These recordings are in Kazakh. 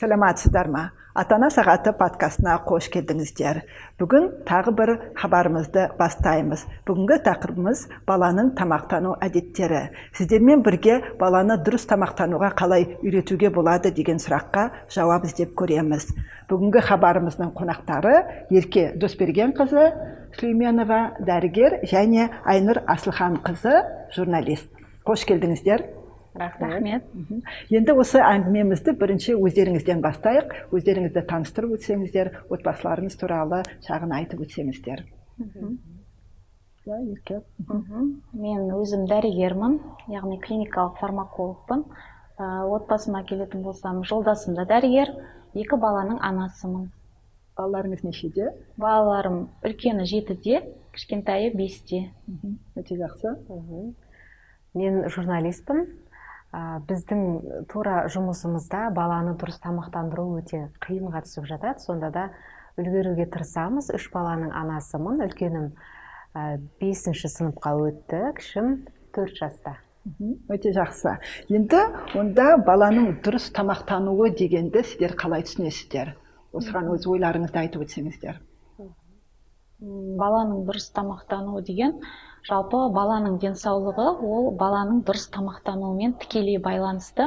саламатсыздар ма ана сағаты подкастына қош келдіңіздер. Бүгін тағы бір хабарымызды бастаймыз. Бүгінгі тақырыбымыз баланың тамақтану әдеттері. Сіздермен бірге баланы дұрыс тамақтануға қалай үйретуге болады деген сұраққа жауап іздеп көреміз. Бүгінгі хабарымыздың қонақтары ерке досбергенқызы сүлейменова дәрігер және айнұр асылханқызы журналист. Қош келдіңіздер. Рахмет. Енді осы әңгімемізді бірінші өздеріңізден бастайық. Өздеріңізді таныстырып өтсеңіздер отбасыларыңыз туралы шағын айтып өтсеңіздер. Мен өзім дәрігермін яғни клиникалық фармакологпын. Отбасыма келетін болсам жолдасым да дәрігер екі баланың анасымын. Балаларыңыз нешеде? Балаларым үлкені жетіде кішкентайы бесте. Өте жақсы. Мен журналистпін ә, біздің тура жұмысымызда баланы дұрыс тамақтандыру өте қиынға түсіп жатады. Сонда да үлгеруге тырысамыз. Үш баланың анасымын үлкенім ә, бесінші сыныпқа өтті. Кішім төрт жаста. Өте жақсы. Енді онда баланың дұрыс тамақтануы дегенді сіздер қалай түсінесіздер? Осыған өз ойларыңызды айтып өтсеңіздер. Баланың дұрыс тамақтануы деген жалпы баланың денсаулығы ол баланың дұрыс тамақтануымен тікелей байланысты.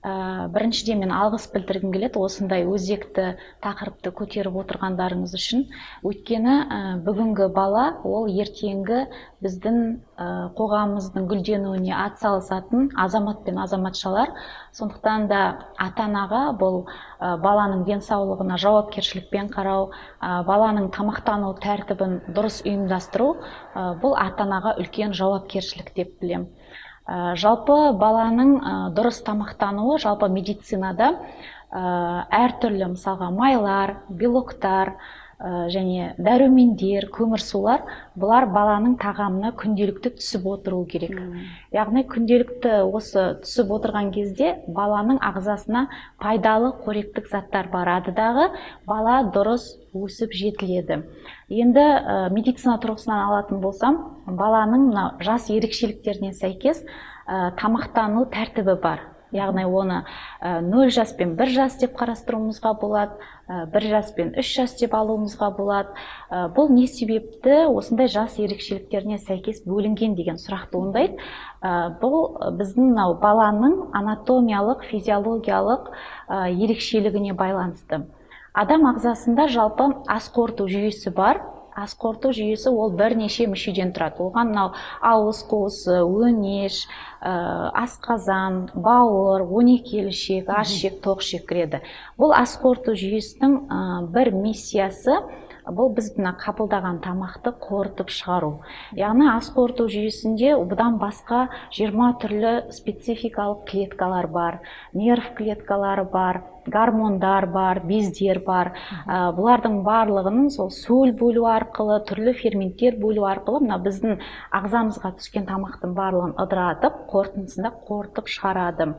Ә, біріншіден мен алғыс білдіргім келеді осындай өзекті тақырыпты көтеріп отырғандарыңыз үшін. Өйткені ә, бүгінгі бала ол ертеңгі біздің ә, қоғамымыздың гүлденуіне атсалысатын азамат пен азаматшалар. Сондықтан да ата анаға бұл ә, баланың денсаулығына жауапкершілікпен қарау ә, баланың тамақтану тәртібін дұрыс ұйымдастыру ә, бұл ата анаға үлкен жауапкершілік деп білемін. Ә, жалпы баланың ә, дұрыс тамақтануы жалпы медицинада ә, әртүрлі мысалға майлар белоктар және дәрумендер көмірсулар бұлар баланың тағамына күнделікті түсіп отыру керек. Яғни күнделікті осы түсіп отырған кезде баланың ағзасына пайдалы қоректік заттар барады дағы бала дұрыс өсіп жетіледі. Енді ә, медицина тұрғысынан алатын болсам баланың мына жас ерекшеліктеріне сәйкес ә, тамақтану тәртібі бар. Яғни оны нөл жас пен бір жас деп қарастыруымызға болады бір жас пен үш жас деп алуымызға болады. Бұл не себепті? Осындай жас ерекшеліктеріне сәйкес бөлінген деген сұрақ туындайды бұл біздің мынау баланың анатомиялық физиологиялық ерекшелігіне байланысты. Адам ағзасында жалпы ас қорыту жүйесі бар. Ас қорыту жүйесі ол бірнеше мүшеден тұрады. Оған мынау ауыз қуысы өңеш ә, асқазан бауыр он екі ішек аш ішек тоқ ішек кіреді. Бұл ас қорыту жүйесінің бір миссиясы бұл біз мына қабылдаған тамақты қорытып шығару. Яғни ас қорыту жүйесінде бұдан басқа 20 түрлі спецификалық клеткалар бар нерв клеткалары бар гормондар бар бездер бар. Ә, бұлардың барлығын сол сөл бөлу арқылы түрлі ферменттер бөлу арқылы мына біздің ағзамызға түскен тамақтың барлығын ыдыратып қорытындысында қорытып шығарады.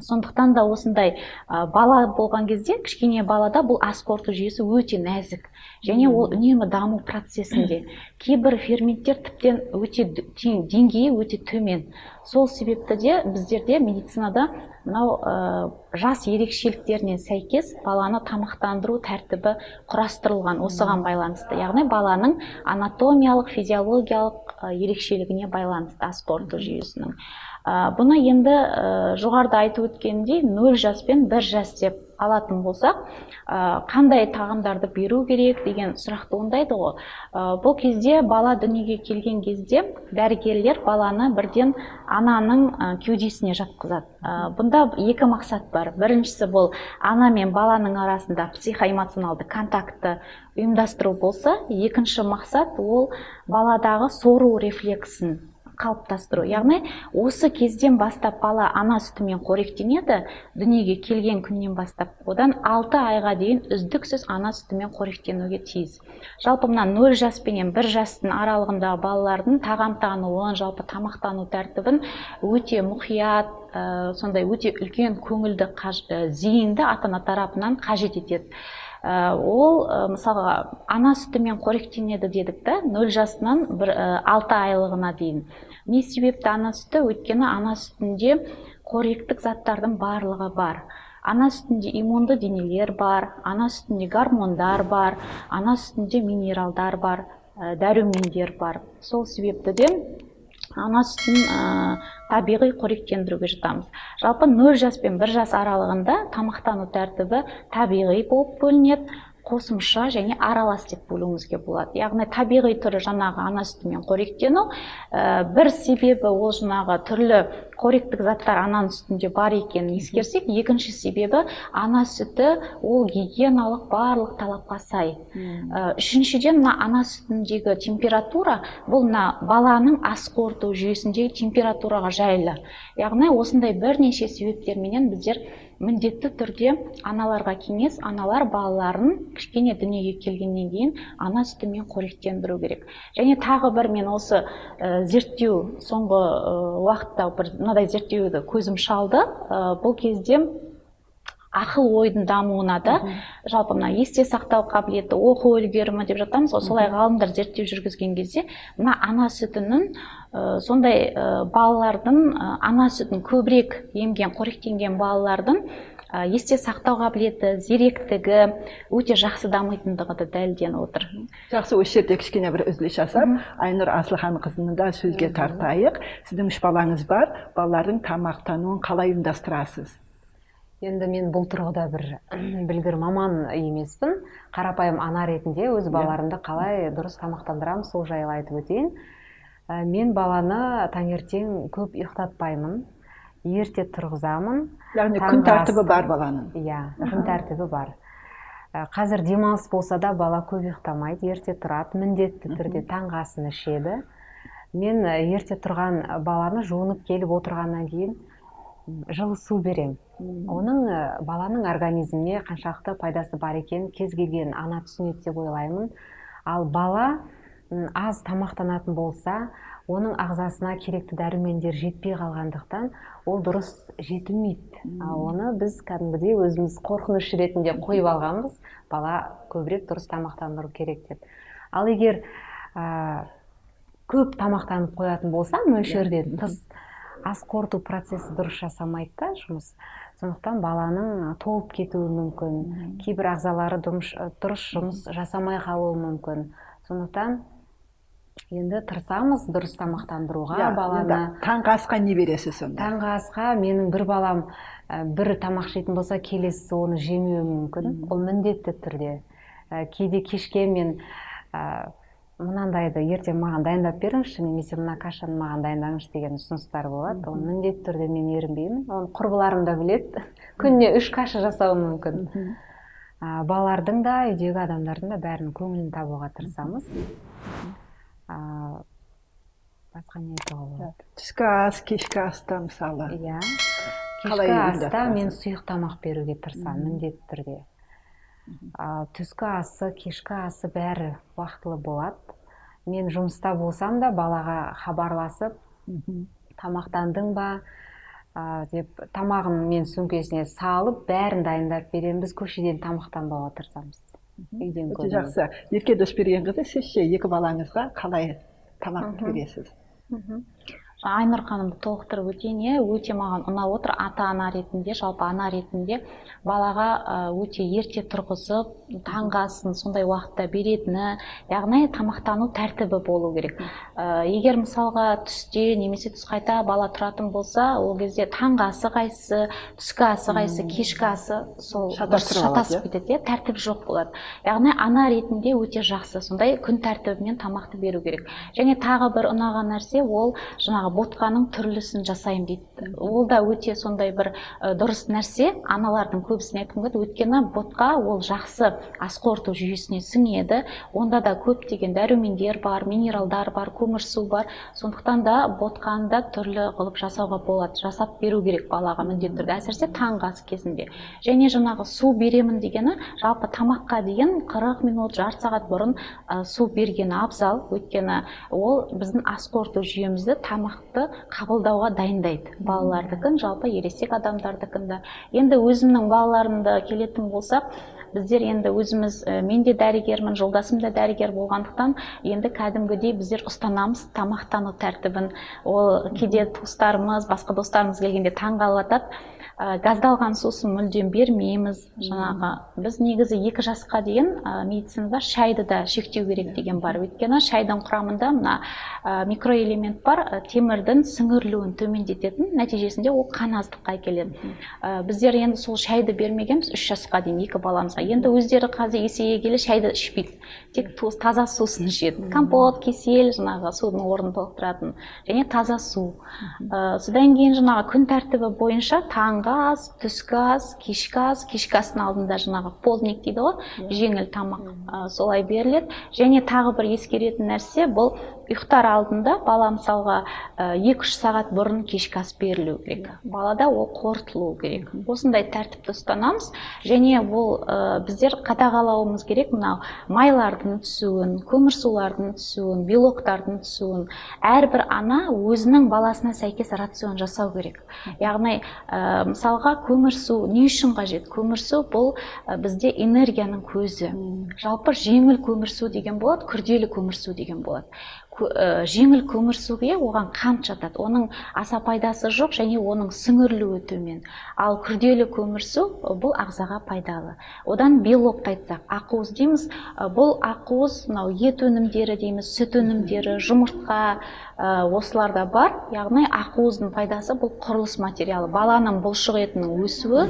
Сондықтан да осындай бала болған кезде кішкене балада бұл ас қорыту жүйесі өте нәзік. Және ол үнемі даму процесінде кейбір ферменттер тіптен өте деңгейі өте төмен. Сол себепті де біздерде медицинада мынау ә, жас ерекшеліктеріне сәйкес баланы тамақтандыру тәртібі құрастырылған осыған байланысты. Яғни баланың анатомиялық физиологиялық ерекшелігіне байланысты ас қорыту жүйесінің. ә, бұны енді жоғарыда айтып өткенімдей нөл жас пен бір жас деп алатын болсақ қандай тағамдарды беру керек деген сұрақ туындайды ғой. Бұл кезде бала дүниеге келген кезде дәрігерлер баланы бірден ананың кеудесіне жатқызады. Бұнда екі мақсат бар. Біріншісі бұл ана мен баланың арасында психоэмоционалды контактты ұйымдастыру болса екінші мақсат ол баладағы сору рефлексін қалыптастыру. Яғни осы кезден бастап бала ана сүтімен қоректенеді дүниеге келген күннен бастап. Одан алты айға дейін үздіксіз ана сүтімен қоректенуге тиіс. Жалпы мына нөл жас пенен бір жастың аралығындағы балалардың тағамтануын жалпы тамақтану тәртібін өте мұқият ә, сондай өте үлкен көңілді ә, зейінді ата ана тарапынан қажет етеді. Ол ә, мысалға ана сүтімен қоректенеді дедік та нөл жасынан бір алты айлығына дейін. Не себепті ана сүті? Өйткені ана сүтінде қоректік заттардың барлығы бар. Ана сүтінде иммунды денелер бар ана сүтінде гормондар бар ана сүтінде минералдар бар дәрумендер бар. Сол себепті де ана сүтін ә, табиғи қоректендіруге жатамыз. Жалпы нөл жас пен бір жас аралығында тамақтану тәртібі табиғи болып бөлінеді. Қосымша және аралас деп бөлуімізге болады. Яғни табиғи түрі жаңағы ана сүтімен қоректену ә, бір себебі ол жаңағы түрлі қоректік заттар ананың сүтінде бар екенін ескерсек екінші себебі ана сүті ол гигиеналық барлық талапқа сай. Ә, үшіншіден мына ана сүтіндегі температура бұл мына баланың ас қорыту жүйесіндегі температураға жайлы. Яғни осындай бірнеше себептерменен біздер міндетті түрде аналарға кеңес аналар балаларын кішкене дүниеге келгеннен кейін ана сүтімен қоректендіру керек. Және тағы бір мен осы ә, зерттеу соңғы ә, уақытта бір мынадай зерттеуді көзім шалды. Ә, бұл кезде ақыл ойдың дамуына да жалпы мына есте сақтау қабілеті оқу үлгерімі деп жатамыз ғой. Солай ғалымдар зерттеу жүргізген кезде мына ана сүтінің ә, сондай ә, балалардың ә, ана сүтін көбірек емген қоректенген балалардың ә, есте сақтау қабілеті зеректігі өте жақсы дамитындығы да дәлелденіп отыр. Жақсы осы жерде кішкене бір үзіліс жасап айнұр асылханқызыны да сөзге тартайық. Сіздің үш балаңыз бар балалардың тамақтануын қалай ұйымдастырасыз? Енді мен бұл тұрғыда бір білгір маман емеспін. Қарапайым ана ретінде өз иә. балаларымды қалай дұрыс тамақтандырамын сол жайлы айтып өтейін. Ә, мен баланы таңертең көп ұйықтатпаймын ерте тұрғызамын. Яғни күн тәртібі бар баланың. Иә күн тәртібі бар. Ә, қазір демалыс болса да бала көп ұйықтамайды ерте тұрады міндетті түрде таңғы асын ішеді. Мен ерте тұрған баланы жуынып келіп отырғаннан кейін жылы су беремін оның баланың организміне қаншалықты пайдасы бар екенін кез келген ана түсінеді деп ойлаймын. Ал бала аз тамақтанатын болса оның ағзасына керекті дәрумендер жетпей қалғандықтан ол дұрыс жетілмейді. Ал оны біз кәдімгідей өзіміз қорқыныш ретінде қойып алғанбыз. Бала көбірек дұрыс тамақтандыру керек деп. Ал егер ә, көп тамақтанып қоятын болса мөлшерден тыс ас қорыту процесі дұрыс жасамайды да жұмыс сондықтан баланың толып кетуі мүмкін. Кейбір ағзалары дұрыс жұмыс жасамай қалуы мүмкін. Сондықтан енді тырысамыз дұрыс тамақтандыруға yeah, баланы таңғы асқа не бересіз сонда? Таңғы асқа менің бір балам бір тамақ жейтін болса келесісі оны жемеуі мүмкін. Ол міндетті түрде. Кейде кешке мен мынандайды ертең маған дайындап беріңізші немесе мына кашаны маған дайындаңызшы деген ұсыныстар болады. Оны міндетті түрде мен ерінбеймін. Оны құрбыларым да біледі. Күніне үш каша жасауым мүмкін. Ә, балалардың да үйдегі адамдардың да бәрінің көңілін табуға тырысамыз. Ә, басқа не айтуға болады? Түскі ас кешкі аста мысалы. Иә. Кешкі аста мен сұйық тамақ беруге тырысамын міндетті түрде. Ә, түскі асы кешкі асы бәрі уақытылы болады. Мен жұмыста болсам да балаға хабарласып тамақтандың ба? ә, деп тамағын мен сөмкесіне салып бәрін дайындап беремін. Біз көшеден тамақтанбауға тырысамыз. Үйден өте жақсы. Ерке досбергенқызы сіз ше екі балаңызға қалай тамақ бересіз? Айнұр ханымды толықтырып өтейін. Иә өте маған ұнап отыр. Ата ана ретінде жалпы ана ретінде балаға өте ерте тұрғызып таңғы асын сондай уақытта беретіні яғни тамақтану тәртібі болу керек. Ә, егер мысалға түсте немесе түс қайта бала тұратын болса ол кезде таңғы асы қайсысы түскі асы қайсысы кешкі асы сол шатасып иә? кетеді иә? Тәртіп жоқ болады. Яғни ана ретінде өте жақсы. Сондай күн тәртібімен тамақты беру керек. Және тағы бір ұнаған нәрсе ол жаңағы ботқаның түрлісін жасаймын дейді. Ол да өте сондай бір дұрыс нәрсе. Аналардың көбісіне айтқым келеді өйткені ботқа ол жақсы ас қорыту жүйесіне сіңеді. Онда да көптеген дәрумендер бар минералдар бар көмірсу бар. Сондықтан да ботқаны да түрлі қылып жасауға болады. Жасап беру керек балаға міндетті түрде. Әсіресе таңғы ас кезінде. Және жаңағы су беремін дегені жалпы тамаққа дейін 40 минут жарты сағат бұрын су бергені абзал. Өйткені ол біздің ас қорыту жүйемізді тамақ қабылдауға дайындайды. Балалардікін жалпы ересек адамдардікін да. Енді өзімнің балаларымды келетін болсақ біздер енді өзіміз ә, мен де дәрігермін жолдасым да дәрігер болғандықтан енді кәдімгідей біздер ұстанамыз тамақтану тәртібін. Ол кейде туыстарымыз басқа достарымыз келгенде таң қалып жатады ә, газдалған сусын мүлдем бермейміз. Жаңағы біз негізі екі жасқа дейін ә, медицинада шайды да шектеу керек деген бар. Өйткені шайдың құрамында мына ә, микроэлемент бар. Ә, темірдің сіңірілуін төмендететін нәтижесінде ол қан аздыққа әкеледі. Ә, біздер енді сол шайды бермегенбіз үш жасқа дейін екі баламызға. Енді өздері қазір есейе келе шайды ішпейді. Тек таза сусын ішеді. Компот кесел жаңағы судың орнын толықтыратын және таза су. Ә, содан кейін жаңағы күн тәртібі бойынша таңғы ас түскі ас кешкі ас кешкі астың алдында жаңағы полдник дейді ғой. Жеңіл тамақ солай беріледі. Және тағы бір ескеретін нәрсе бұл ұйықтар алдында бала мысалға екі үш сағат бұрын кешкі ас берілу керек. Балада ол қорытылу керек. Осындай тәртіпті ұстанамыз. Және бұл ә, біздер қадағалауымыз керек. Мынау майлардың түсуін көмірсулардың түсуін белоктардың түсуін. Әрбір ана өзінің баласына сәйкес рацион жасау керек. Яғни ә, мысалға көмірсу не үшін қажет? Көмірсу бұл ә, бізде энергияның көзі. Жалпы жеңіл көмірсу деген болады күрделі көмірсу деген болады. Ә, жеңіл көмірсуге оған қант жатады. Оның аса пайдасы жоқ және оның сіңірілуі төмен. Ал күрделі көмірсу бұл ағзаға пайдалы. Одан белокты айтсақ ақуыз дейміз. Бұл ақуыз мынау ет өнімдері дейміз сүт өнімдері жұмыртқа ә, осыларда бар. Яғни ақуыздың пайдасы бұл құрылыс материалы. Баланың бұлшық етінің өсуі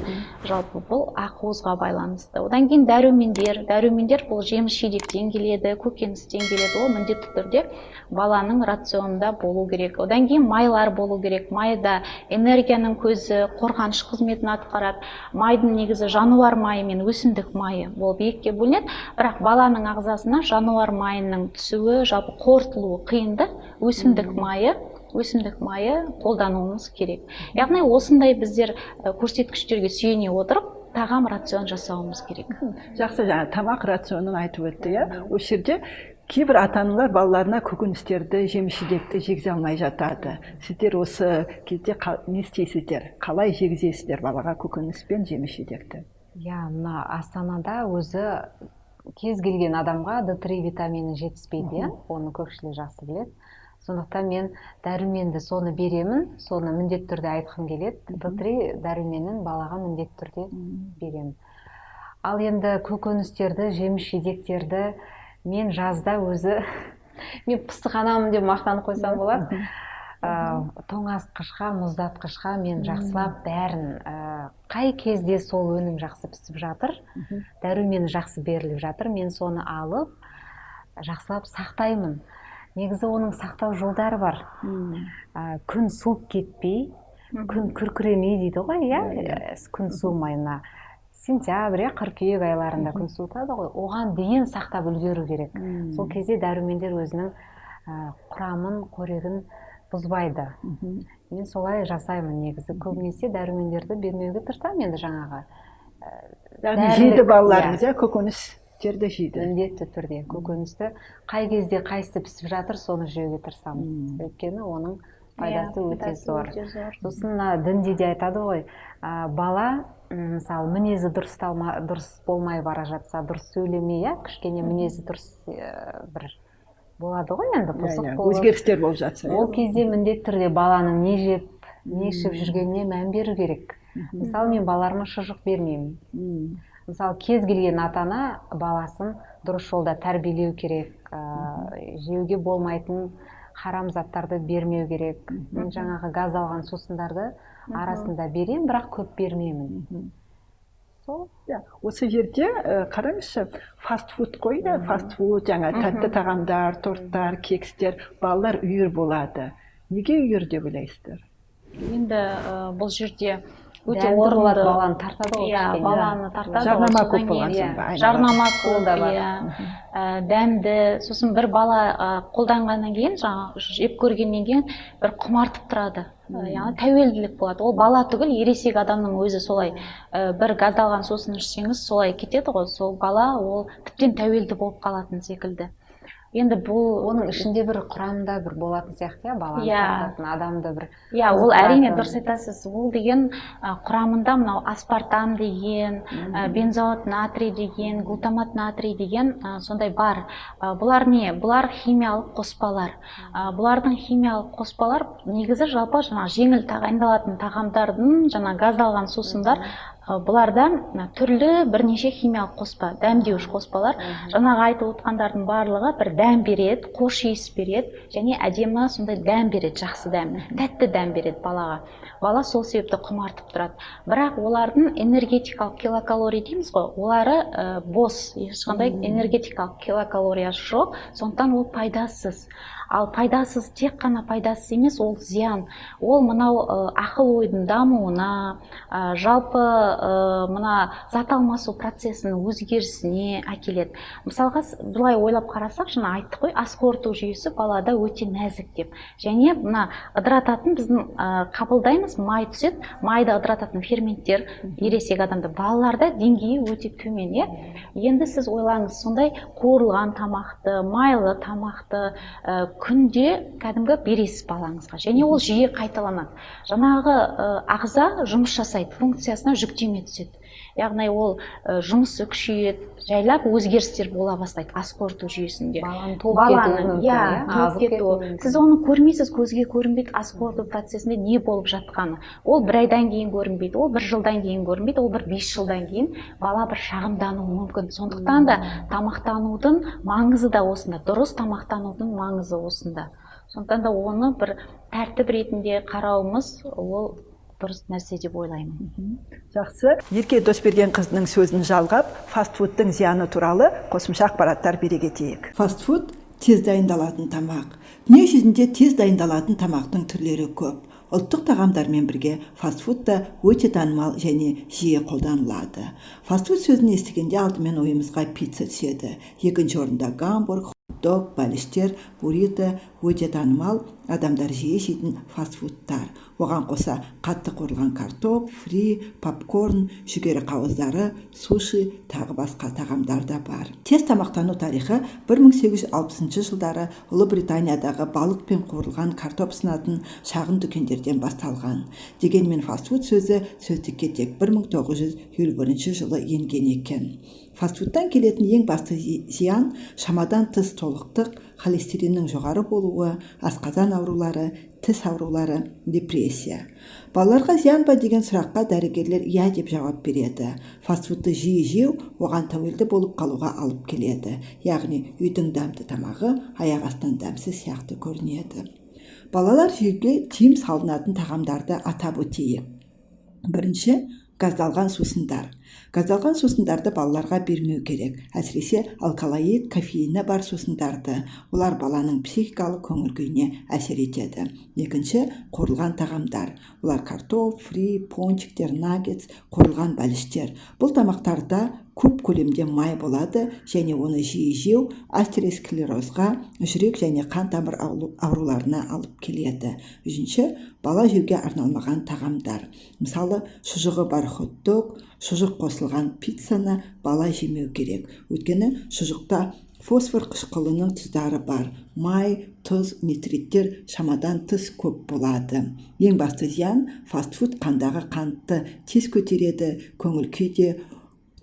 жалпы бұл ақуызға байланысты. Одан кейін дәрумендер. Дәрумендер бұл жеміс жидектен келеді көкөністен келеді ол міндетті түрде баланың рационында болу керек. Одан кейін майлар болу керек. Майда энергияның көзі қорғаныш қызметін атқарады. Майдың негізі жануар майы мен өсімдік майы болып екіге бөлінеді. Бірақ баланың ағзасына жануар майының түсуі жалпы қорытылуы қиын да өсімдік майы өсімдік майы қолдануымыз керек. Яғни осындай біздер көрсеткіштерге сүйене отырып тағам рацион жасауымыз керек. Жақсы жаңа тамақ рационын айтып өтті иә? Осы жерде кейбір ата аналар балаларына көкөністерді жеміс жидекті жегізе алмай жатады. Сіздер осы кезде не істейсіздер? Қалай жегізесіздер балаға көкөніс пен жеміс жидекті иә мына астанада өзі кез келген адамға д три витамині жетіспейді иә? Оны көпшілік жақсы біледі. Сондықтан мен дәруменді соны беремін соны міндетті түрде айтқым келеді. Д три дәруменін балаға міндетті түрде беремін. Ал енді көкөністерді жеміс жидектерді мен жазда өзі мен пысық анамын деп мақтанып қойсам болады. Ә, тоңазытқышқа мұздатқышқа мен жақсылап бәрін ә, қай кезде сол өнім жақсы пісіп жатыр дәрумені жақсы беріліп жатыр мен соны алып жақсылап сақтаймын. Негізі оның сақтау жолдары бар. Ә, күн суып кетпей күн күркіремей дейді ғой иә? Күн суымай мына сентябрь иә қыркүйек айларында күн суытады ғой. Оған дейін сақтап үлгеру керек. Сол кезде дәрумендер өзінің ә, құрамын қорегін бұзбайды. Мен солай жасаймын негізі. Көбінесе дәрумендерді бермеуге тырысамын енді жаңағы яғни жейді балаларыңыз иә. көкөністерді жейді. Міндетті түрде. Көкөністі қай кезде қайсысы пісіп жатыр соны жеуге тырысамыз өйткені оның пайдасы өте зор. сосын мына дінде де айтады ғой ә, бала мысалы мінезі дұрысталма дұрыс болмай бара жатса дұрыс сөйлемей иә кішкене мінезі дұрыс бір болады ғой енді бұзық болып. өзгерістер болып жатса ол кезде міндетті түрде баланың не жеп не ішіп жүргеніне мән беру керек. Мысалы мен балаларыма шұжық бермеймін. Мысалы кез келген ата ана баласын дұрыс жолда тәрбиелеу керек ә, жеуге болмайтын харам заттарды бермеу керек. Мен жаңағы газ алған сусындарды арасында беремін бірақ көп бермеймін. Сол. Иә осы жерде ә, қараңызшы фастфуд қой иә фастфуд жаңа тәтті тағамдар торттар кекстер балалар үйір болады. Неге үйір деп ойлайсыздар? Енді бұл жерде өте орынды баланы тартады ғой иә баланы тартады жарнама көп болған соң ба жарнама көп иә. Дәмді сосын бір бала қолданғаннан кейін жаңағы жеп көргеннен кейін бір құмартып тұрады. Яғни тәуелділік болады. Ол бала түгіл ересек адамның өзі солай бір газдалған сусын ішсеңіз солай кетеді ғой. Сол бала ол тіптен тәуелді болып қалатын секілді. Енді бұл оның ішінде бір құрамында бір болатын сияқты иә баланы Иә. адамды бір иә ол әрине дұрыс айтасыз. Ол деген ә, құрамында мынау аспартам деген ә, бензоат натрий деген глутамат натрий деген ә, сондай бар. Ә, бұлар не? Бұлар химиялық қоспалар. Ә, бұлардың химиялық қоспалар негізі жалпы жаңағы жеңіл тағайындалатын тағамдардың жаңа газдалған сусындар бұларда мына түрлі бірнеше химиялық қоспа дәмдеуіш қоспалар. Жаңағы айтып отқандардың барлығы бір дәм береді қош иіс береді және әдемі сондай дәм береді жақсы дәм тәтті дәм береді балаға. Бала сол себепті құмартып тұрады. Бірақ олардың энергетикалық килокалорий дейміз ғой олары ә, бос. Ешқандай энергетикалық килокалориясы жоқ сондықтан ол пайдасыз. Ал пайдасыз тек қана пайдасыз емес ол зиян. Ол мынау ақыл ойдың дамуына ә, жалпы ә, мына зат алмасу процесінің өзгерісіне әкеледі. Мысалға былай ойлап қарасақ жаңа айттық қой ас қорыту жүйесі балада өте нәзік деп. Және мына ыдырататын біздің ә, қабылдаймыз май түседі майды ыдырататын ферменттер ересек адамда балаларда деңгейі өте төмен иә? Енді сіз ойлаңыз сондай қуырылған тамақты майлы тамақты ә, күнде кәдімгі бересіз балаңызға. Және ол жиі қайталанады. Жаңағы ағза жұмыс жасайды функциясына жүктеме түседі. Яғни ол ә, жұмысы күшейеді жайлап өзгерістер бола бастайды. Ас қорыту жүйесінде баланың толып иә иә? толып кетуі сіз оны көрмейсіз көзге көрінбейді. Ас қорыту процесінде не болып жатқаны? Ол бір айдан кейін көрінбейді ол бір жылдан кейін көрінбейді ол бір бес жылдан кейін бала бір шағымдануы мүмкін. Сондықтан да тамақтанудың маңызы да осында дұрыс тамақтанудың маңызы осында. Сондықтан да оны бір тәртіп ретінде қарауымыз ол дұрыс нәрсе деп ойлаймын жақсы. Ерке досбергенқызының сөзін жалғап фастфудтың зияны туралы қосымша ақпараттар бере кетейік. Фастфуд тез дайындалатын тамақ. Дүние жүзінде тез дайындалатын тамақтың түрлері көп. Ұлттық тағамдармен бірге фастфуд та өте танымал және жиі қолданылады. Фастфуд сөзін естігенде алдымен ойымызға пицца түседі. Екінші орында гамбург дог бәліштер буррито өте танымал адамдар жиі жейтін фастфудтар. Оған қоса қатты қуырылған картоп фри попкорн жүгері қауыздары суши тағы басқа тағамдар да бар. Тез тамақтану тарихы 1860 жылдары ұлыбританиядағы балық пен қуырылған картоп сынатын шағын дүкендерден басталған. Дегенмен фастфуд сөзі сөздікке тек 1951 жылы енген екен. Фастфудтан келетін ең басты зи- зиян шамадан тыс толықтық холестериннің жоғары болуы асқазан аурулары тіс аурулары депрессия. Балаларға зиян ба деген сұраққа дәрігерлер иә деп жауап береді. Фастфудты жиі жеу оған тәуелді болып қалуға алып келеді. Яғни үйдің дәмді тамағы аяқ астынан дәмсіз сияқты көрінеді. Балалар жеуге тыйым салынатын тағамдарды атап өтейік. Бірінші газдалған сусындар. Газдалған сусындарды балаларға бермеу керек. Әсіресе алкалоид кофеині бар сусындарды. Олар баланың психикалық көңіл күйіне әсер етеді. Екінші қуырылған тағамдар. Олар картоп фри пончиктер наггетс қуырылған бәліштер. Бұл тамақтарда көп көлемде май болады және оны жиі жеу астеросклерозға жүрек және қан тамыр ауру- ауруларына алып келеді. Үшінші бала жеуге арналмаған тағамдар. Мысалы шұжығы бар хот дог шұжық қосылған пиццаны бала жемеу керек. Өйткені шұжықта фосфор қышқылының тұздары бар. Май тұз нитриттер шамадан тыс көп болады. Ең басты зиян фастфуд қандағы қантты тез көтереді көңіл күй де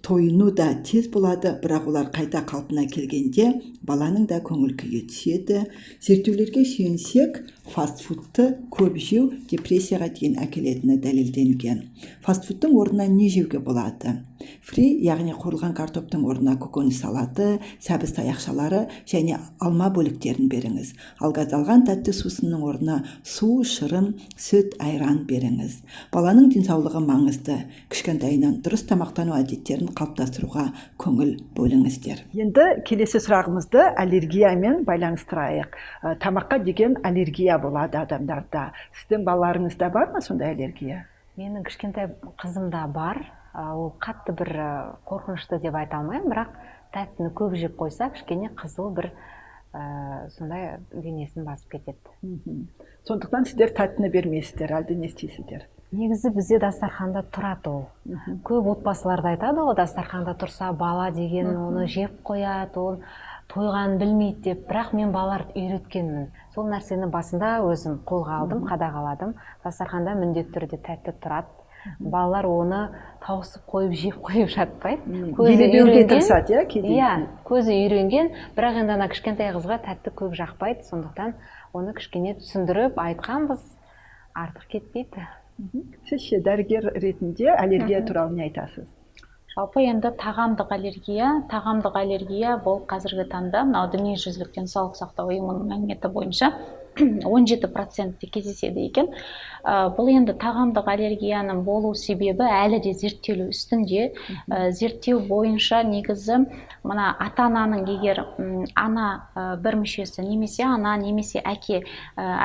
тойыну да тез болады. Бірақ олар қайта қалпына келгенде баланың да көңіл күйі түседі. Зерттеулерге сүйенсек фастфудты көп жеу депрессияға дейін әкелетіні дәлелденген. Фастфудтың орнына не жеуге болады? Фри яғни қуырылған картоптың орнына көкөніс салаты сәбіз таяқшалары және алма бөліктерін беріңіз. Ал газдалған тәтті сусынның орнына су шырын сүт айран беріңіз. Баланың денсаулығы маңызды. Кішкентайынан дұрыс тамақтану әдеттерін қалыптастыруға көңіл бөліңіздер. Енді келесі сұрағымызды аллергиямен байланыстырайық. Ә, тамаққа деген аллергия болады адамдарда. Сіздің балаларыңызда бар ма сондай аллергия? Менің кішкентай қызымда бар. А, ол қатты бір а, қорқынышты деп айта алмаймын бірақ тәттіні көп жеп қойса кішкене қызыл бір ә, сондай денесін басып кетеді. Мхм. сондықтан сіздер тәттіні бермейсіздер әлде не істейсіздер? Негізі бізде дастарханда тұрады ол. Көп отбасыларда айтады ғой дастарханда тұрса бала деген оны жеп қояды ол тойғанын білмейді деп бірақ мен балаларды үйреткенмін. Сол нәрсені басында өзім қолға алдым қадағаладым. Дастарханда міндетті түрде тәтті тұрады. Балалар оны тауысып қойып жеп қойып жатпайды көзі тырысады иә кейде. Иә көзі үйренген. Бірақ енді ана кішкентай қызға тәтті көп жақпайды. Сондықтан оны кішкене түсіндіріп айтқанбыз. Артық кетпейді. Сіз ше дәрігер ретінде аллергия туралы не айтасыз? Жалпы енді тағамдық аллергия тағамдық аллергия бұл қазіргі таңда мынау дүниежүзілік денсаулық сақтау ұйымының мәліметі бойынша 17 процентте кездеседі екен. Ә, бұл енді тағамдық аллергияның болу себебі әлі де зерттелу үстінде. Ә, зерттеу бойынша негізі мына ата ананың егер ана ә, бір мүшесі немесе ана немесе әке ә,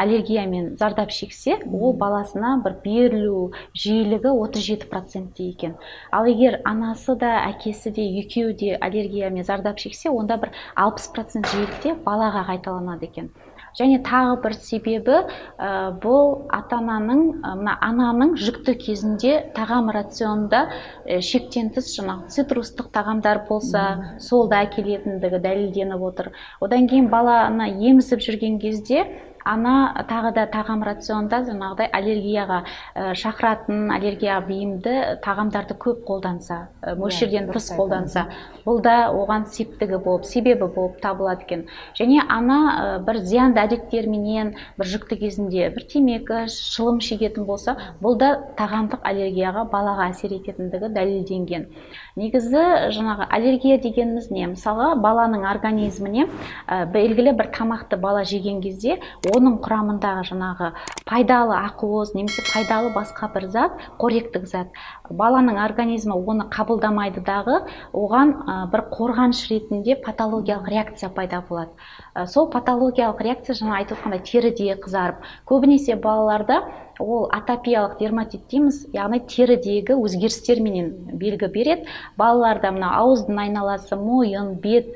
аллергиямен зардап шексе ол баласына бір берілу жиілігі 37 процентте екен. Ал егер анасы да әкесі де екеуі де аллергиямен зардап шексе онда бір 60 процент жиілікте балаға қайталанады екен. Және тағы бір себебі ә, бұл ата ананың мына ананың жүкті кезінде тағам рационында ә, шектен тыс жаңағы цитрустық тағамдар болса сол да әкелетіндігі дәлелденіп отыр. Одан кейін баланы емізіп жүрген кезде ана тағы да тағам рационында жаңағыдай аллергияға ә, шақыратын аллергияға бейімді тағамдарды көп қолданса ә, мөлшерден тыс қолданса бұл да оған септігі болып себебі болып табылады екен. Және ана ә, бір зиянды әдеттерменен бір жүкті кезінде бір темекі шылым шегетін болса бұл да тағамдық аллергияға балаға әсер ететіндігі дәлелденген. Негізі жаңағы аллергия дегеніміз не? мысалы баланың организміне ә, белгілі бір тамақты бала жеген кезде оның құрамындағы жаңағы пайдалы ақуыз немесе пайдалы басқа бір зат қоректік зат. Баланың организмі оны қабылдамайды дағы оған бір қорғаныш ретінде патологиялық реакция пайда болады. Сол патологиялық реакция жаңа айтып отқандай теріде қызарып көбінесе балаларда ол атопиялық дерматит дейміз яғни терідегі өзгерістерменен белгі береді. Балаларда мына ауыздың айналасы мойын бет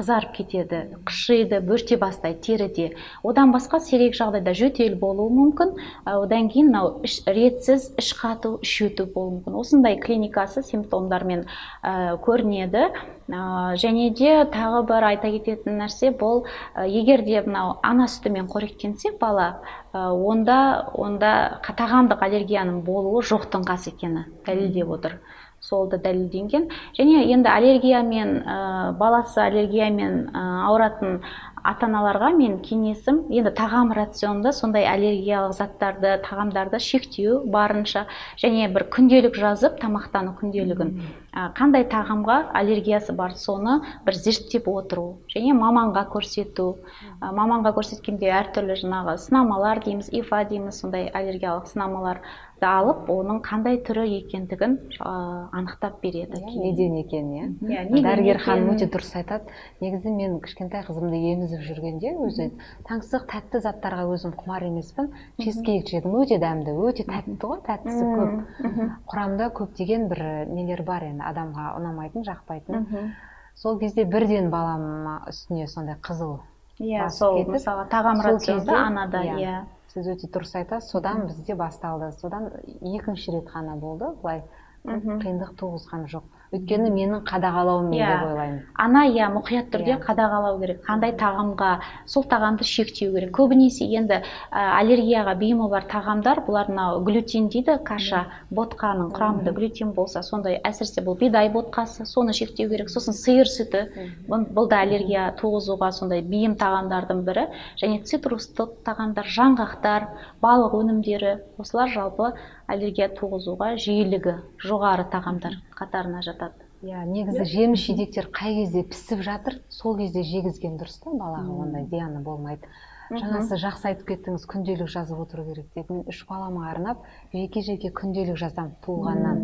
қызарып кетеді қышиды бөрте бастайды теріде одан басқа сирек жағдайда жөтел болуы мүмкін. Одан кейін мынау ретсіз іш қату іш өту болуы мүмкін. Осындай клиникасы симптомдармен ә, көрінеді. Ә, және де тағы бір айта кететін нәрсе бұл ә, егер де мынау ана сүтімен қоректенсе бала ә, онда онда тағамдық аллергияның болуы жоқтың қасы екені дәлелдеп отыр. Сол да дәлелденген. Және енді аллергиямен ә, баласы аллергиямен ә, ауыратын ата аналарға мен кеңесім енді тағам рационында сондай аллергиялық заттарды тағамдарды шектеу барынша және бір күнделік жазып тамақтану күнделігін. Ә, қандай тағамға аллергиясы бар соны бір зерттеп отыру және маманға көрсету. Ә, маманға көрсеткенде әртүрлі жаңағы сынамалар дейміз ифа дейміз сондай аллергиялық сынамалар. Алып оның қандай түрі екендігін ә, анықтап береді иә, неден екенін иә. Иә дәрігер ханым өте дұрыс айтады. Негізі мен кішкентай қызымды емізіп жүргенде өзі таңсық тәтті заттарға өзім құмар емеспін. Чизкейк жедім өте дәмді өте тәтті ғой тәттісі көп. Құрамында көптеген бір нелер бар енді адамға ұнамайтын жақпайтын. Сол кезде бірден балам үстіне сондай қызыл иә сол мысалы тағам рационда анада иә, иә. сіз өте дұрыс айтасыз. Содан бізде басталды. Содан екінші рет қана болды. Былай қиындық туғызған жоқ. Өйткені менің қадағалауыммен yeah. деп иә. ойлаймын? Ана иә мұқият түрде yeah. Иә. қадағалау керек. Қандай тағамға сол тағамды шектеу керек. Көбінесе енді ә, аллергияға бейімі бар тағамдар бұлар мынау глютен дейді каша ботқаның құрамында глютен болса сондай әсіресе бұл бидай ботқасы соны шектеу керек. Сосын сиыр сүті бұл да аллергия туғызуға сондай бейім тағамдардың бірі. Және цитрустық тағамдар жаңғақтар балық өнімдері осылар жалпы аллергия туғызуға жиілігі жоғары тағамдар. Қатарына жатады. Иә негізі жеміс жидектер қай кезде пісіп жатыр сол кезде жегізген дұрыс та балаға ондай зияны болмайды. Жаңа сіз жақсы айтып кеттіңіз күнделік жазып отыру керек деп. Мен үш балама арнап жеке жеке күнделік жазамын туылғаннан.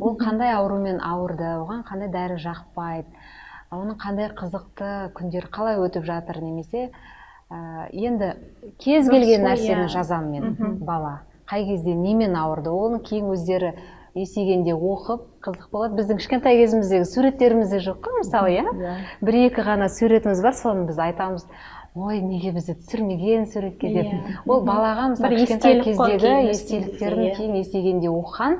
Ол қандай аурумен ауырды оған қандай дәрі жақпайды оның қандай қызықты күндер қалай өтіп жатыр немесе ә, енді кез келген нәрсені иә. жазамын мен бала. Қай кезде немен ауырды оны кейін өздері есейгенде оқып қызық болады. Біздің кішкентай кезіміздегі суреттеріміз де жоқ қой мысалы иә, иә. бір екі ғана суретіміз бар соны біз айтамыз. Ой неге бізді түсірмеген суретке деп. Иә. ол балаға мысалы кішкентай кездегі естеліктерін естелікте, иә. кейін есейгенде оқыған.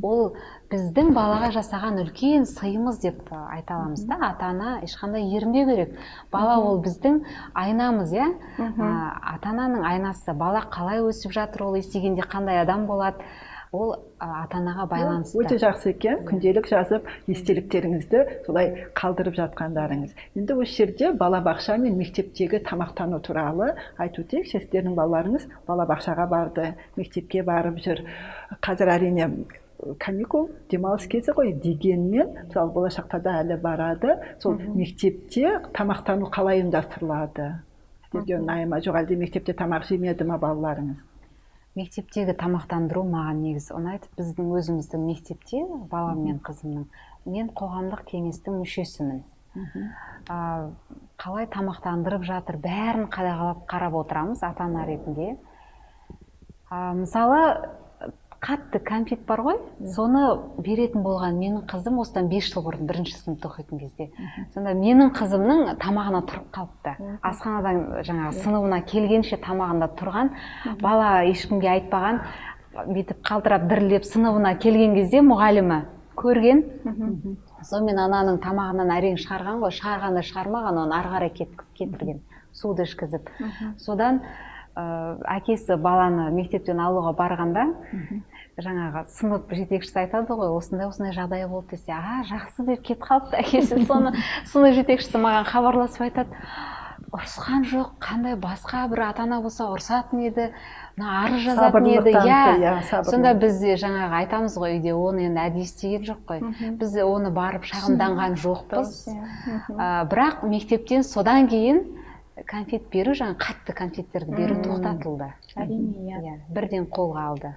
Ол біздің балаға жасаған үлкен сыйымыз деп айта аламыз да. Ата ана ешқандай ерінбеу керек. Бала ол біздің айнамыз иә? Ата ананың айнасы бала қалай өсіп жатыр ол есейгенде қандай адам болады? Ол ата анаға байланысты. Өте жақсы екен. Күнделік жазып естеліктеріңізді солай қалдырып жатқандарыңыз. Енді осы жерде балабақша мен мектептегі тамақтану туралы айтып өтейік. Сіздердің балаларыңыз балабақшаға барды мектепке барып жүр. Қазір әрине каникул демалыс кезі ғой дегенмен мысалы болашақта да әлі барады. Сол мектепте тамақтану қалай ұйымдастырылады? Сіздерге ұнай ма? Жоқ әлде мектепте тамақ жемеді ма балаларыңыз? Мектептегі тамақтандыру маған негізі ұнайды біздің өзіміздің мектепте балам мен қызымның мен қоғамдық кеңестің мүшесімін. Қалай тамақтандырып жатыр бәрін қадағалап қарап отырамыз ата ана ретінде мысалы қатты кәмпит бар ғой. Соны беретін болған менің қызым осыдан бес жыл бұрын бірінші сыныпта оқитын кезде. Сонда менің қызымның тамағына тұрып қалыпты. Асханадан жаңағы сыныбына келгенше тамағында тұрған. Бала ешкімге айтпаған бүйтіп қалтырап дірілдеп сыныбына келген кезде мұғалімі көрген. Сонымен ананың тамағынан әрең шығарған ғой. Шығарғанда шығармаған оны ары қарай кет- кетірген. Суды ішкізіп. Содан әкесі баланы мектептен алуға барғанда жаңағы сынып жетекшісі айтады ғой осындай осындай жағдай болды десе а жақсы деп кетіп қалыпты әкесі соны сынып жетекшісі маған хабарласып айтады ұрысқан жоқ қандай басқа бір ата ана болса ұрысатын еді мына арыз жазатын еді иә иә, сонда біз де жаңағы айтамыз ғой үйде оны енді әдейі істеген жоқ қой. Біз оны барып шағымданған жоқпыз. А, бірақ мектептен содан кейін конфет беру жаңағы қатты конфеттерді беру тоқтатылды. Әрине иә. Иә бірден қолға алды.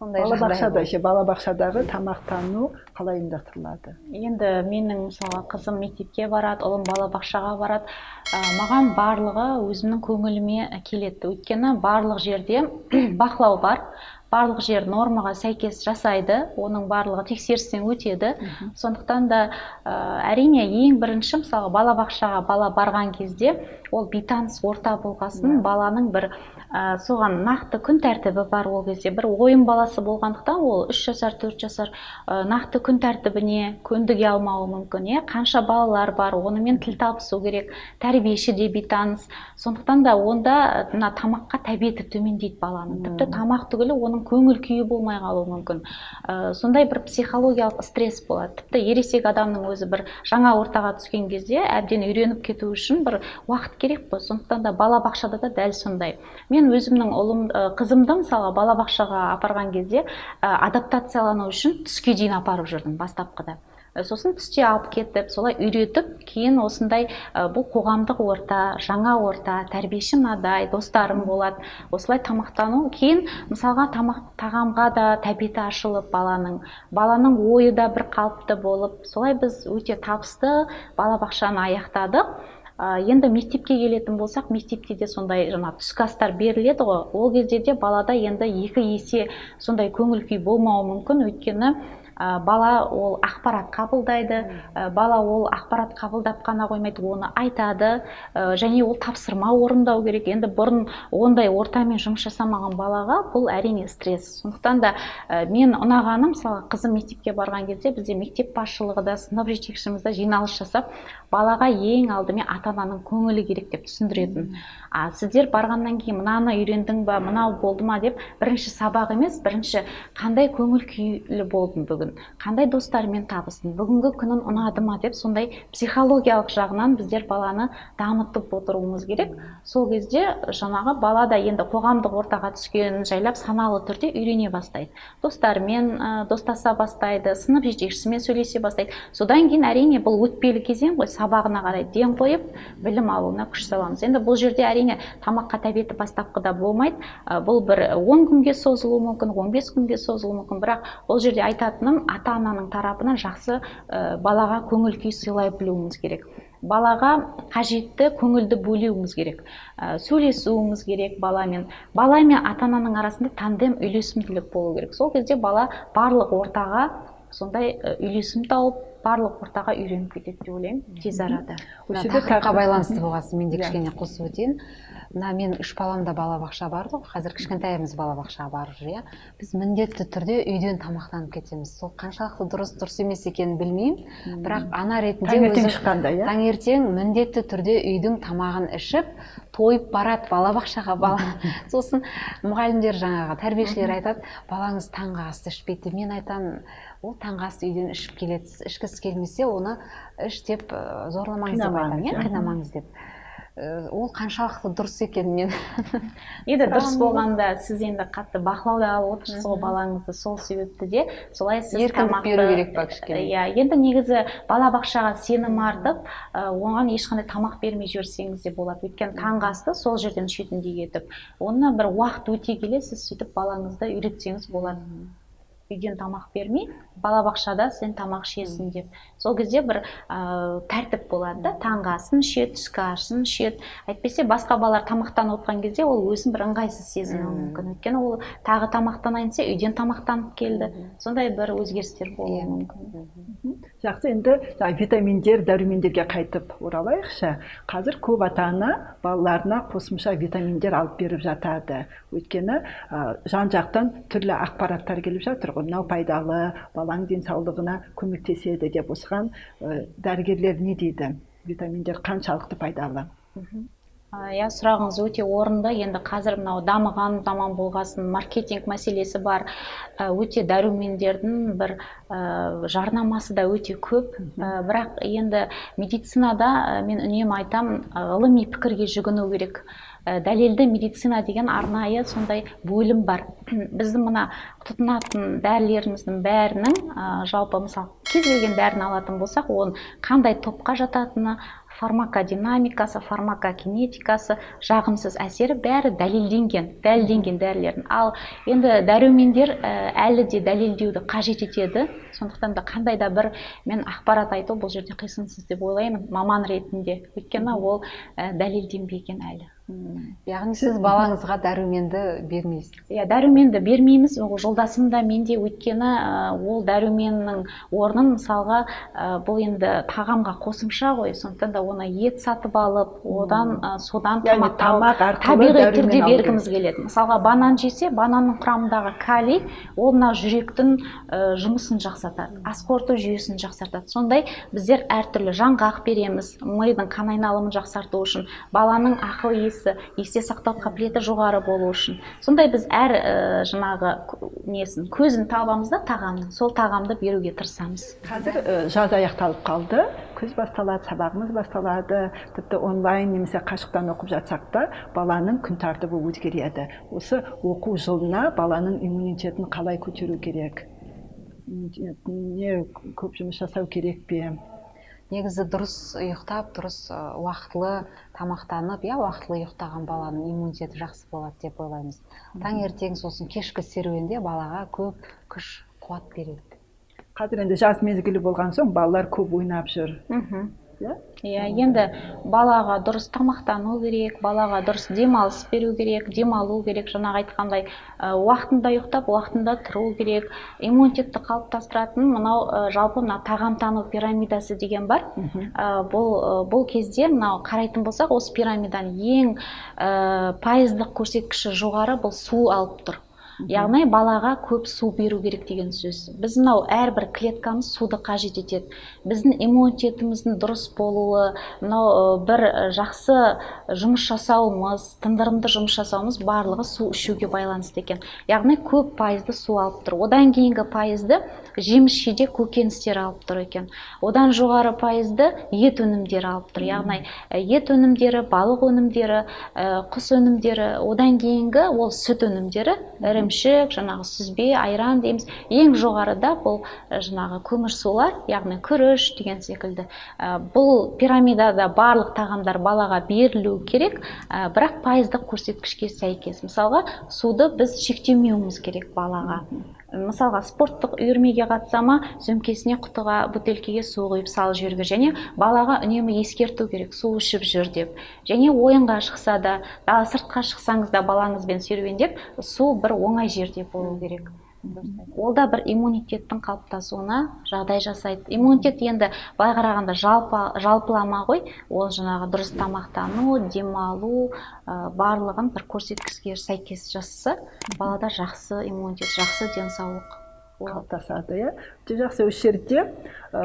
Сондай балабақшада ше балабақшадағы тамақтану қалай ұйымдастырылады? Енді менің мысалы қызым мектепке барады ұлым балабақшаға барады. Ә, маған барлығы өзімнің көңіліме келеді. Өйткені барлық жерде бақылау бар. Барлық жер нормаға сәйкес жасайды. Оның барлығы тексерістен өтеді. Сондықтан да ә, әрине ең бірінші мысалы балабақшаға бала барған кезде ол бейтаныс орта болғасын баланың бір ә, соған нақты күн тәртібі бар ол кезде. Бір ойын баласы болғандықтан ол үш жасар төрт жасар ә, нақты күн тәртібіне көндіге алмауы мүмкін иә? Қанша балалар бар онымен тіл табысу керек тәрбиеші де бейтаныс. Сондықтан да онда мына тамаққа тәбеті төмендейді баланың. Тіпті тамақ түгілі оның көңіл күйі болмай қалуы мүмкін. Ә, сондай бір психологиялық стресс болады. Тіпті ересек адамның өзі бір жаңа ортаға түскен кезде әбден үйреніп кету үшін бір уақыт керек қой сондықтан да балабақшада да дәл сондай. Мен өзімнің ұлым қызымды мысалы балабақшаға апарған кезде адаптациялану үшін түске дейін апарып жүрдім бастапқыда. Сосын түсте алып кетіп солай үйретіп кейін осындай ә, бұл қоғамдық орта жаңа орта тәрбиеші мынадай достарым болады осылай тамақтану. Кейін мысалға тамақ тағамға да тәбеті ашылып баланың баланың ойы да бір қалыпты болып солай біз өте табысты балабақшаны аяқтадық. Енді мектепке келетін болсақ мектепте де сондай жаңа түскі астар беріледі ғой. Ол кезде де балада енді екі есе сондай көңіл күй болмауы мүмкін. Өйткені ә, бала ол ақпарат қабылдайды. Ә, бала ол ақпарат қабылдап қана қоймайды оны айтады. Ә, және ол тапсырма орындау керек. Енді бұрын ондай ортамен жұмыс жасамаған балаға бұл әрине стресс. Сондықтан да ә, мен ұнағаны мысалы қызым мектепке барған кезде бізде мектеп басшылығы да сынып жетекшіміз де жиналыс жасап балаға ең алдымен ата ананың көңілі керек деп түсіндіретін. А сіздер барғаннан кейін мынаны үйрендің ба мынау болды ма деп бірінші сабақ емес бірінші қандай көңіл күйлі болдың бүгін қандай достармен табыстың бүгінгі күнің ұнады ма деп сондай психологиялық жағынан біздер баланы дамытып отыруымыз керек. Сол кезде жаңағы бала да енді қоғамдық ортаға түскенін жайлап саналы түрде үйрене бастайды. Достарымен достаса бастайды сынып жетекшісімен сөйлесе бастайды. Содан кейін әрине бұл өтпелі кезең ғой сабағына қарай ден қойып білім алуына күш саламыз. Енді бұл жерде әрине тамаққа тәбеті бастапқыда болмайды. Бұл бір 10 күнге созылуы мүмкін 15 күнге созылуы мүмкін. Бірақ бұл жерде айтатыным ата ананың тарапынан жақсы балаға көңіл күй сыйлай білуіміз керек. Балаға қажетті көңілді бөлуіміз керек. Ә, сөйлесуіміз керек баламен. Бала мен ата ананың арасында тандем үйлесімділік болу керек. Сол кезде бала барлық ортаға сондай үйлесім тауып барлық ортаға үйреніп кетеді деп ойлаймын. Тез арада. Осы жерде тақырыпқа байланысты болған мен де Иә. кішкене қосып өтейін. Мына мен үш баламда балабақша барды ғой. Қазір кішкентайымыз балабақшаға барып жүр иә біз міндетті түрде үйден тамақтанып кетеміз. Сол қаншалықты дұрыс дұрыс емес екенін білмеймін. Бірақ ана ретінде таңертең шыққанда иә? таңертең міндетті түрде үйдің тамағын ішіп тойып барады балабақшаға бала. Сосын мұғалімдер жаңағы тәрбиешілер айтады балаңыз таңғы асты ішпейді деп мен айтамын ол таңғы асты үйден ішіп келеді ішкісі келмесе оны іш деп зорламаңыз деп айтамын иә? Қинамаңыз деп. Ол қаншалықты дұрыс екенін мен. Енді дұрыс болғанда сіз енді қатты бақылауда алып отырсыз ғой балаңызды сол себепті де солай сіз Еркіндік беру керек па кішкене? иә енді негізі балабақшаға сенім артып ы, оған ешқандай тамақ бермей жіберсеңіз де болады. Өйткені таңғы асты сол жерден ішетіндей етіп оны бір уақыт өте келе сіз сөйтіп балаңызды үйретсеңіз болады үйден тамақ бермей балабақшада сен тамақ ішесің деп. Сол кезде бір ә, тәртіп болады да. Таңғы асын ішеді түскі асын ішеді. Әйтпесе басқа балалар тамақтанып отқан кезде ол өзін бір ыңғайсыз сезінуі мүмкін. Өйткені ол тағы тамақтанайын десе үйден тамақтанып келді. Сондай бір өзгерістер болуы Иә. мүмкін. Жақсы енді витаминдер дәрумендерге қайтып оралайықшы. Қазір көп ата ана балаларына қосымша витаминдер алып беріп жатады. Өйткені ә, жан жақтан түрлі ақпараттар келіп жатыр. ғой мынау пайдалы баланың денсаулығына көмектеседі деп осыған ә, дәрігерлер не дейді? Витаминдер қаншалықты пайдалы? Иә сұрағыңыз өте орынды. Енді қазір мынау дамыған заман болғасын маркетинг мәселесі бар өте дәрумендердің бір ә, жарнамасы да өте көп. Ә, бірақ енді медицинада мен үнемі айтамын ғылыми пікірге жүгіну керек. Дәлелді медицина деген арнайы сондай бөлім бар. Біздің мына тұтынатын дәрілеріміздің бәрінің ә, жалпы мысалы кез келген дәріні алатын болсақ оның қандай топқа жататыны фармакодинамикасы фармакокинетикасы жағымсыз әсері бәрі дәлелденген дәлелденген дәрілердің. Ал енді дәрумендер ә, әлі де дәлелдеуді қажет етеді. Сондықтан да қандай да бір мен ақпарат айту бұл жерде қисынсыз деп ойлаймын маман ретінде. Өйткені ол ә, дәлелденбеген әлі. Яғни сіз балаңызға дәруменді бермейсіз. Иә дәруменді бермейміз. Ол жолдасым да мен де өйткені ол дәруменнің орнын мысалға бұл енді тағамға қосымша ғой. Сондықтан да оны ет сатып алып одан содан тамақ тамақ табиғи түрде бергіміз келеді. Мысалға банан жесе бананның құрамындағы калий ол мына жүректің жұмысын жақсартады ас қорыту жүйесін жақсартады. Сондай біздер әртүрлі жаңғақ береміз. Мидың қан айналымын жақсарту үшін баланың ақыл есі есте сақтау қабілеті жоғары болу үшін. Сондай біз әр ә, жаңағы несін көзін табамыз да тағамның. Сол тағамды беруге тырысамыз. Қазір ә, жаз аяқталып қалды. Күз басталады сабағымыз басталады. Тіпті онлайн немесе қашықтан оқып жатсақ та баланың күн тәртібі өзгереді. Осы оқу жылына баланың иммунитетін қалай көтеру керек? Не көп жұмыс жасау керек пе? Негізі дұрыс ұйықтап дұрыс ы, уақытылы тамақтанып иә уақытылы ұйықтаған баланың иммунитеті жақсы болады деп ойлаймыз. Таңертең сосын кешкі серуенде балаға көп күш қуат береді. Қазір енді жаз мезгілі болған соң балалар көп ойнап жүр. Иә иә енді балаға дұрыс тамақтану керек балаға дұрыс демалыс беру керек демалу керек жаңағы айтқандай ә, уақытында ұйықтап уақытында тұру керек. Иммунитетті қалыптастыратын мынау ә, жалпы мына тағамтану пирамидасы деген бар. Ә, бұл бұл кезде мынау қарайтын болсақ осы пирамиданың ең пайыздық көрсеткіші жоғары бұл су алып тұр. Яғни балаға көп су беру керек деген сөз. Біз мынау әрбір клеткамыз суды қажет етеді. Біздің иммунитетіміздің дұрыс болуы мынау бір жақсы жұмыс жасауымыз тындырымды жұмыс жасауымыз барлығы су ішуге байланысты екен. Яғни көп пайызды су алып тұр. Одан кейінгі пайызды жеміс жидек көкөністер алып тұр екен. Одан жоғары пайызды ет өнімдері алып тұр. Яғни ет өнімдері балық өнімдері құс өнімдері одан кейінгі ол сүт өнімдері ірімшік жаңағы сүзбе айран дейміз. Ең жоғарыда бұл жаңағы көмірсулар яғни күріш деген секілді. Бұл пирамидада барлық тағамдар балаға берілу керек бірақ пайыздық көрсеткішке сәйкес. Мысалға суды біз шектемеуіміз керек балаға. Мысалға спорттық үйірмеге қатыса ма сөмкесіне құтыға бөтелкеге су құйып салып жіберу және балаға үнемі ескерту керек су ішіп жүр деп. Және ойынға шықса да сыртқа шықсаңыз да балаңызбен серуендеп су бір оңай жерде болу керек. Ол да бір иммунитеттің қалыптасуына жағдай жасайды. Иммунитет енді былай қарағанда жалпы жалпылама ғой. Ол жаңағы дұрыс тамақтану демалу ә, барлығын бір көрсеткішке сәйкес жасаса балада жақсы иммунитет жақсы денсаулық қалыптасады иә. Өте жақсы. Осы жерде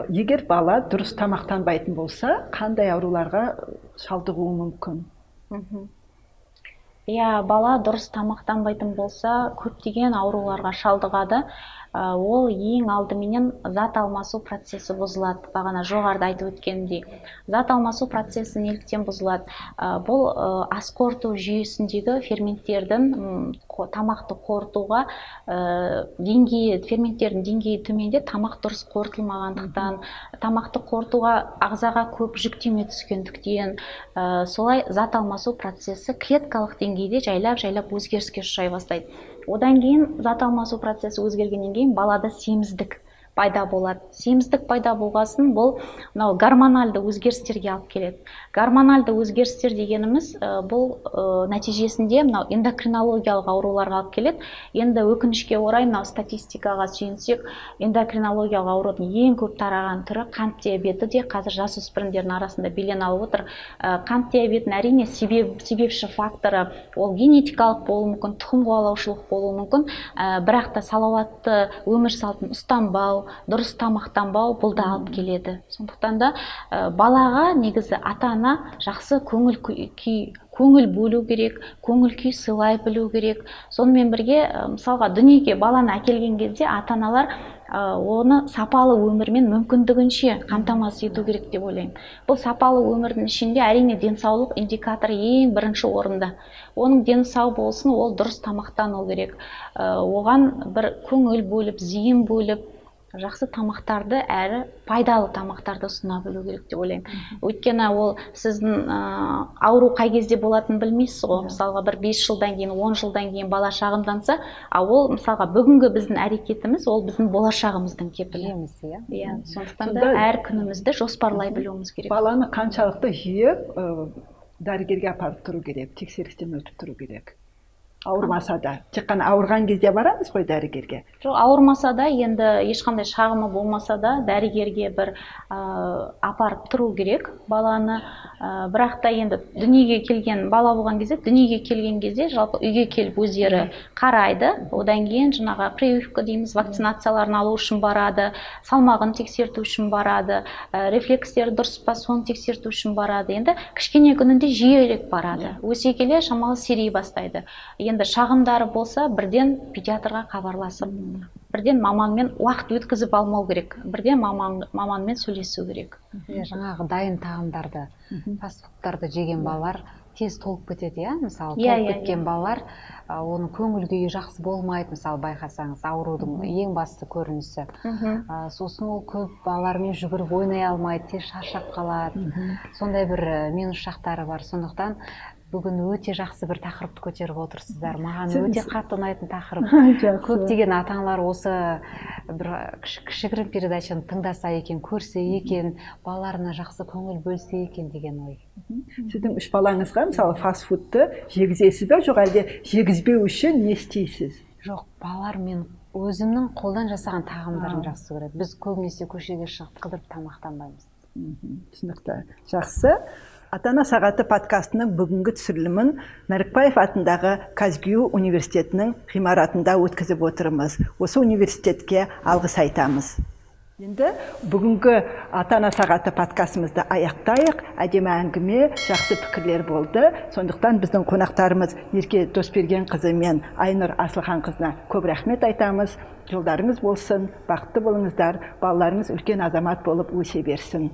егер бала дұрыс тамақтанбайтын болса қандай ауруларға шалдығуы мүмкін? Иә бала дұрыс тамақтанбайтын болса көптеген ауруларға шалдығады. Ол ең алдыменен зат алмасу процесі бұзылады. Бағана жоғарыда айтып өткенімдей зат алмасу процесі неліктен бұзылады. Бұл ас қорыту жүйесіндегі ферменттердің тамақты қорытуға деңгейі ферменттердің деңгейі төменде тамақ дұрыс қорытылмағандықтан тамақты қорытуға ағзаға көп жүктеме түскендіктен солай зат алмасу процесі клеткалық деңгейде жайлап жайлап өзгеріске ұшырай бастайды. Одан кейін зат алмасу процесі өзгергеннен кейін балада семіздік. Пайда болады. Семіздік пайда болғасын бұл мынау гормональды өзгерістерге алып келеді. Гормональды өзгерістер дегеніміз бұл нәтижесінде мынау эндокринологиялық ауруларға алып келеді. Енді өкінішке орай мынау статистикаға сүйенсек эндокринологиялық аурудың ең көп тараған түрі қант диабеті де қазір жасөспірімдердің арасында белең алып отыр. Қант диабетінің әрине себеп, себепші факторы ол генетикалық болуы мүмкін тұқым қуалаушылық болуы мүмкін. Бірақ та салауатты өмір салтын ұстанбау дұрыс тамақтанбау бұл да алып келеді. Сондықтан да балаға негізі ата ана жақсы көңіл күй көңіл бөлу керек көңіл күй сыйлай білу керек. Сонымен бірге мысалға дүниеге баланы әкелген кезде ата аналар оны сапалы өмірмен мүмкіндігінше қамтамасыз ету керек деп ойлаймын. Бұл сапалы өмірдің ішінде әрине денсаулық индикаторы ең бірінші орында. Оның дені сау болсын ол дұрыс тамақтану керек. Оған бір көңіл бөліп зейін бөліп жақсы тамақтарды әрі пайдалы тамақтарды ұсына білу керек деп ойлаймын. Өйткені ол сіздің ә, ауру қай кезде болатынын білмейсіз ғой. Иә. мысалға бір бес жылдан кейін он жылдан кейін бала шағымданса ал ол мысалға бүгінгі біздің әрекетіміз ол біздің болашағымыздың кепілі. Иә? Иә сондықтан да әр күнімізді жоспарлай білуіміз керек. Баланы қаншалықты жиі дәрігерге апарып тұру керек тексерістен өтіп тұру керек? Ауырмаса да. Тек қана ауырған кезде барамыз ғой дәрігерге. Жоқ ауырмаса да енді ешқандай шағымы болмаса да дәрігерге бір ә, апарып тұру керек баланы. Ә, бірақ та енді дүниеге келген бала болған кезде дүниеге келген кезде жалпы үйге келіп өздері қарайды. Одан кейін жаңағы прививка дейміз вакцинацияларын алу үшін барады салмағын тексерту үшін барады ә, рефлекстері дұрыс па соны тексерту үшін барады. Енді кішкене күнінде жиірек барады. Өсе келе шамалы сирей бастайды. Енді шағымдары болса бірден педиатрға хабарласып. Бірден маманмен уақыт өткізіп алмау керек. Бірден маман, маманмен сөйлесу керек. Иә. Жаңағы дайын тағамдарды фастфудтарды жеген балалар тез толып кетеді иә? Мысалы иә, толып иә, кеткен иә. балалар оның көңіл күйі жақсы болмайды мысалы байқасаңыз аурудың ең басты көрінісі. Ә, сосын ол көп балалармен жүгіріп ойнай алмайды тез шаршап қалады. Сондай бір минус жақтары бар. Сондықтан бүгін өте жақсы бір тақырыпты көтеріп отырсыздар. Маған өте қатты ұнайтын тақырып. Көптеген ата аналар осы бір кішігірім передачаны тыңдаса екен көрсе екен балаларына жақсы көңіл бөлсе екен деген ой. Сіздің үш балаңызға мысалы фастфудты жегізесіз бе? Жоқ әлде жегізбеу үшін не істейсіз? Жоқ балалар мен өзімнің қолдан жасаған тағамдарымды жақсы көреді. Біз көбінесе көшеге шығып қыдырып тамақтанбаймыз. Түсінікті. Жақсы. Ата ана сағаты подкастының бүгінгі түсірілімін нәрікбаев атындағы казгю университетінің ғимаратында өткізіп отырмыз. Осы университетке алғыс айтамыз. Енді бүгінгі ата ана сағаты подкастымызды аяқтайық. Әдемі әңгіме жақсы пікірлер болды. Сондықтан біздің қонақтарымыз ерке досбергенқызы мен айнұр асылханқызына көп рахмет айтамыз. Жолдарыңыз болсын бақытты болыңыздар. Балаларыңыз үлкен азамат болып өсе берсін.